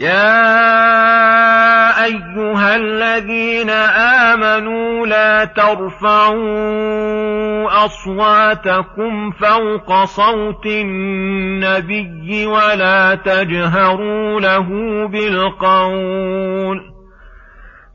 يا ايها الذين امنوا لا ترفعوا اصواتكم فوق صوت النبي ولا تجهروا له بالقول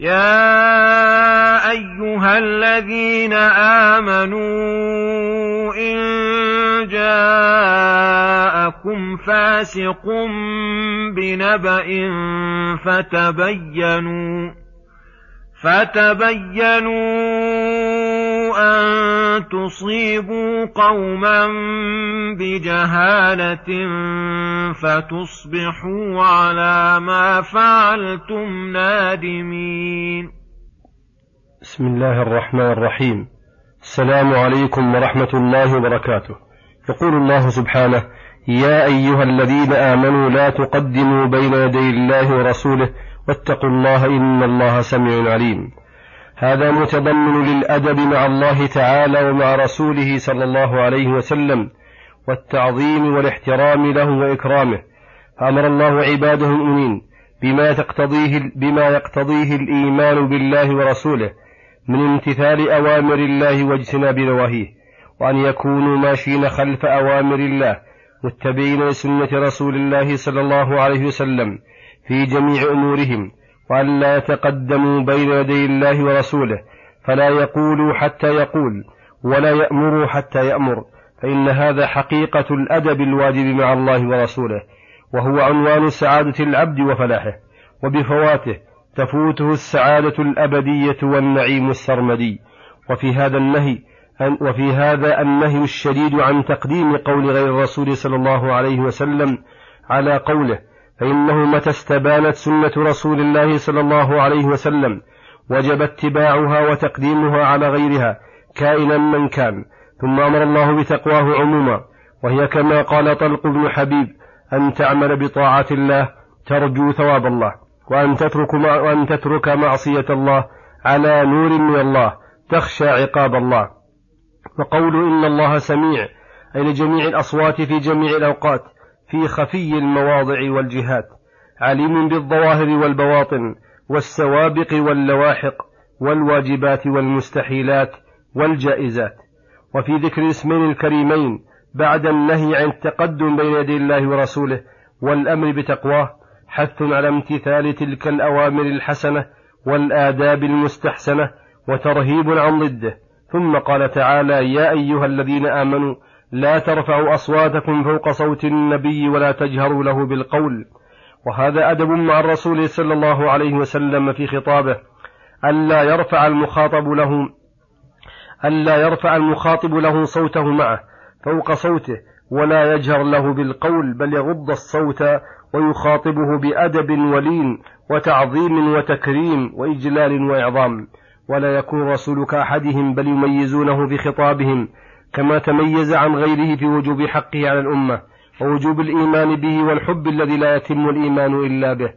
يا أيها الذين آمنوا إن جاءكم فاسق بنبأ فتبينوا فتبينوا ان تصيبوا قوما بجهاله فتصبحوا على ما فعلتم نادمين بسم الله الرحمن الرحيم. السلام عليكم ورحمة الله وبركاته. يقول الله سبحانه يا أيها الذين آمنوا لا تقدموا بين يدي الله ورسوله. واتقوا الله إن الله سميع عليم. هذا متضمن للأدب مع الله تعالى ومع رسوله صلى الله عليه وسلم والتعظيم والاحترام له وإكرامه. فأمر الله عباده المؤمنين بما تقتضيه بما يقتضيه الإيمان بالله ورسوله من امتثال أوامر الله واجتناب نواهيه وأن يكونوا ماشين خلف أوامر الله متبعين لسنة رسول الله صلى الله عليه وسلم في جميع أمورهم. وأن لا يتقدموا بين يدي الله ورسوله فلا يقولوا حتى يقول ولا يأمروا حتى يأمر فإن هذا حقيقة الأدب الواجب مع الله ورسوله وهو عنوان سعادة العبد وفلاحه وبفواته تفوته السعادة الأبدية والنعيم السرمدي. وفي هذا النهي وفي هذا النهي الشديد عن تقديم قول غير الرسول صلى الله عليه وسلم على قوله فإنه متى استبانت سنة رسول الله صلى الله عليه وسلم وجب اتباعها وتقديمها على غيرها كائنا من كان ثم أمر الله بتقواه عموما وهي كما قال طلق بن حبيب أن تعمل بطاعة الله ترجو ثواب الله وأن تترك, وأن تترك معصية الله على نور من الله تخشى عقاب الله. وقول إن الله سميع أي لجميع الأصوات في جميع الأوقات في خفي المواضع والجهات عليم بالظواهر والبواطن والسوابق واللواحق والواجبات والمستحيلات والجائزات. وفي ذكر الاسمين الكريمين بعد النهي عن التقدم بين يدي الله ورسوله والأمر بتقواه حث على امتثال تلك الأوامر الحسنة والآداب المستحسنة وترهيب عن ضده. ثم قال تعالى يا أيها الذين آمنوا لا ترفعوا أصواتكم فوق صوت النبي ولا تجهروا له بالقول. وهذا أدب مع الرسول صلى الله عليه وسلم في خطابه. ألا يرفع المخاطب له ألا يرفع المخاطب له صوته معه فوق صوته ولا يجهر له بالقول بل يغض الصوت ويخاطبه بأدب ولين وتعظيم وتكريم وإجلال وإعظام. ولا يكون رسول كأحدهم بل يميزونه بخطابهم كما تميز عن غيره في وجوب حقه على الأمة ووجوب الإيمان به والحب الذي لا يتم الإيمان إلا به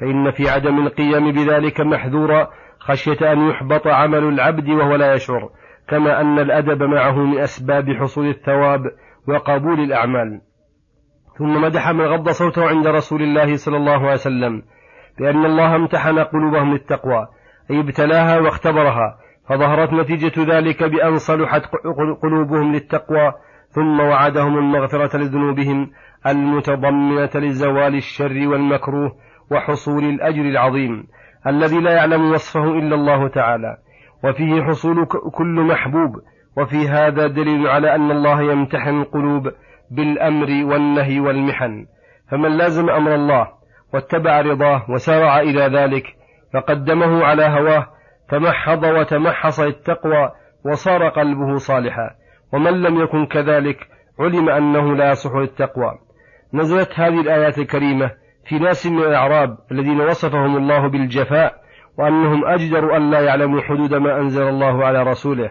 فإن في عدم القيام بذلك محذورا خشية أن يحبط عمل العبد وهو لا يشعر كما أن الأدب معه من أسباب حصول الثواب وقبول الأعمال. ثم مدح من غض صوته عند رسول الله صلى الله عليه وسلم بأن الله امتحن قلوبهم للتقوى أي ابتلاها واختبرها فظهرت نتيجة ذلك بأن صلحت قلوبهم للتقوى ثم وعدهم المغفرة لذنوبهم المتضمنة لزوال الشر والمكروه وحصول الأجر العظيم الذي لا يعلم وصفه إلا الله تعالى. وفيه حصول كل محبوب وفي هذا دليل على أن الله يمتحن القلوب بالأمر والنهي والمحن. فمن لازم أمر الله واتبع رضاه وسارع إلى ذلك فقدمه على هواه تمحض وتمحص التقوى وصار قلبه صالحا. ومن لم يكن كذلك علم أنه لا يصح للتقوى. نزلت هذه الآيات الكريمة في ناس من الأعراب الذين وصفهم الله بالجفاء وأنهم أجدر أن لا يعلموا حدود ما أنزل الله على رسوله.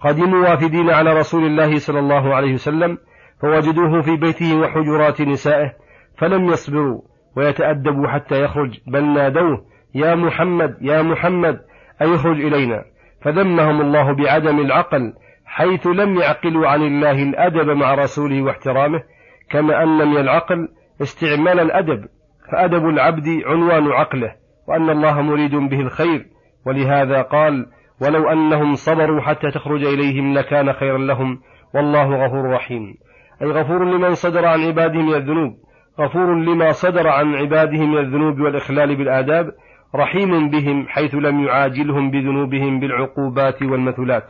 قدموا وافدين على رسول الله صلى الله عليه وسلم فوجدوه في بيته وحجرات نسائه فلم يصبروا ويتأدبوا حتى يخرج. بل نادوه يا محمد يا محمد أي اخرج إلينا. فذمهم الله بعدم العقل حيث لم يعقلوا عن الله الأدب مع رسوله واحترامه كما أن من العقل استعمال الأدب. فأدب العبد عنوان عقله وأن الله مريد به الخير. ولهذا قال ولو أنهم صبروا حتى تخرج إليهم لكان خيرا لهم والله غفور رحيم. أي غفور لمن صدر عن عباده من الذنوب. غفور لما صدر عن عباده من الذنوب والإخلال بالآداب. رحيم بهم حيث لم يعاجلهم بذنوبهم بالعقوبات والمثلات.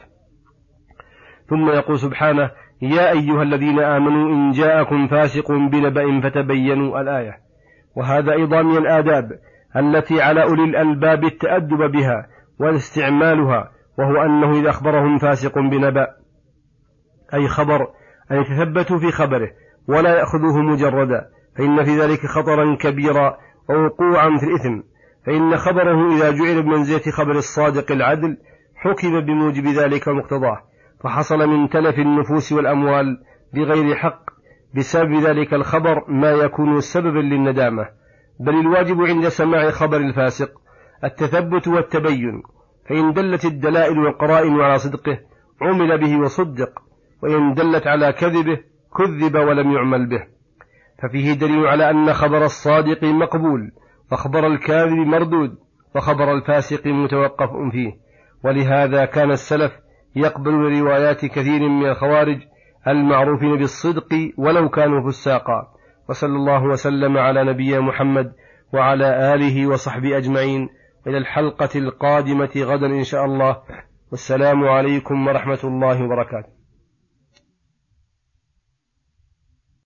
ثم يقول سبحانه يا أيها الذين آمنوا إن جاءكم فاسق بنبأ فتبينوا الآية. وهذا أيضا من الآداب التي على أولي الألباب التأدب بها واستعمالها وهو أنه إذا أخبرهم فاسق بنبأ أي خبر أن يتثبتوا في خبره ولا يأخذوه مجردا فإن في ذلك خطرا كبيرا ووقوعا في الإثم. فإن خبره إذا جعل بمنزلة خبر الصادق العدل حكم بموجب ذلك مقتضاه فحصل من تلف النفوس والأموال بغير حق بسبب ذلك الخبر ما يكون سببا للندامة. بل الواجب عند سماع خبر الفاسق التثبت والتبين فإن دلت الدلائل والقرائن على صدقه عمل به وصدق وإن دلت على كذبه كذب ولم يعمل به. ففيه دليل على أن خبر الصادق مقبول وخبر الكاذب مردود وخبر الفاسق متوقف فيه. ولهذا كان السلف يقبل روايات كثير من الخوارج المعروفين بالصدق ولو كانوا فساقا. وصلى الله وسلم على نبينا محمد وعلى آله وصحبه أجمعين. إلى الحلقة القادمة غدا إن شاء الله. والسلام عليكم ورحمة الله وبركاته.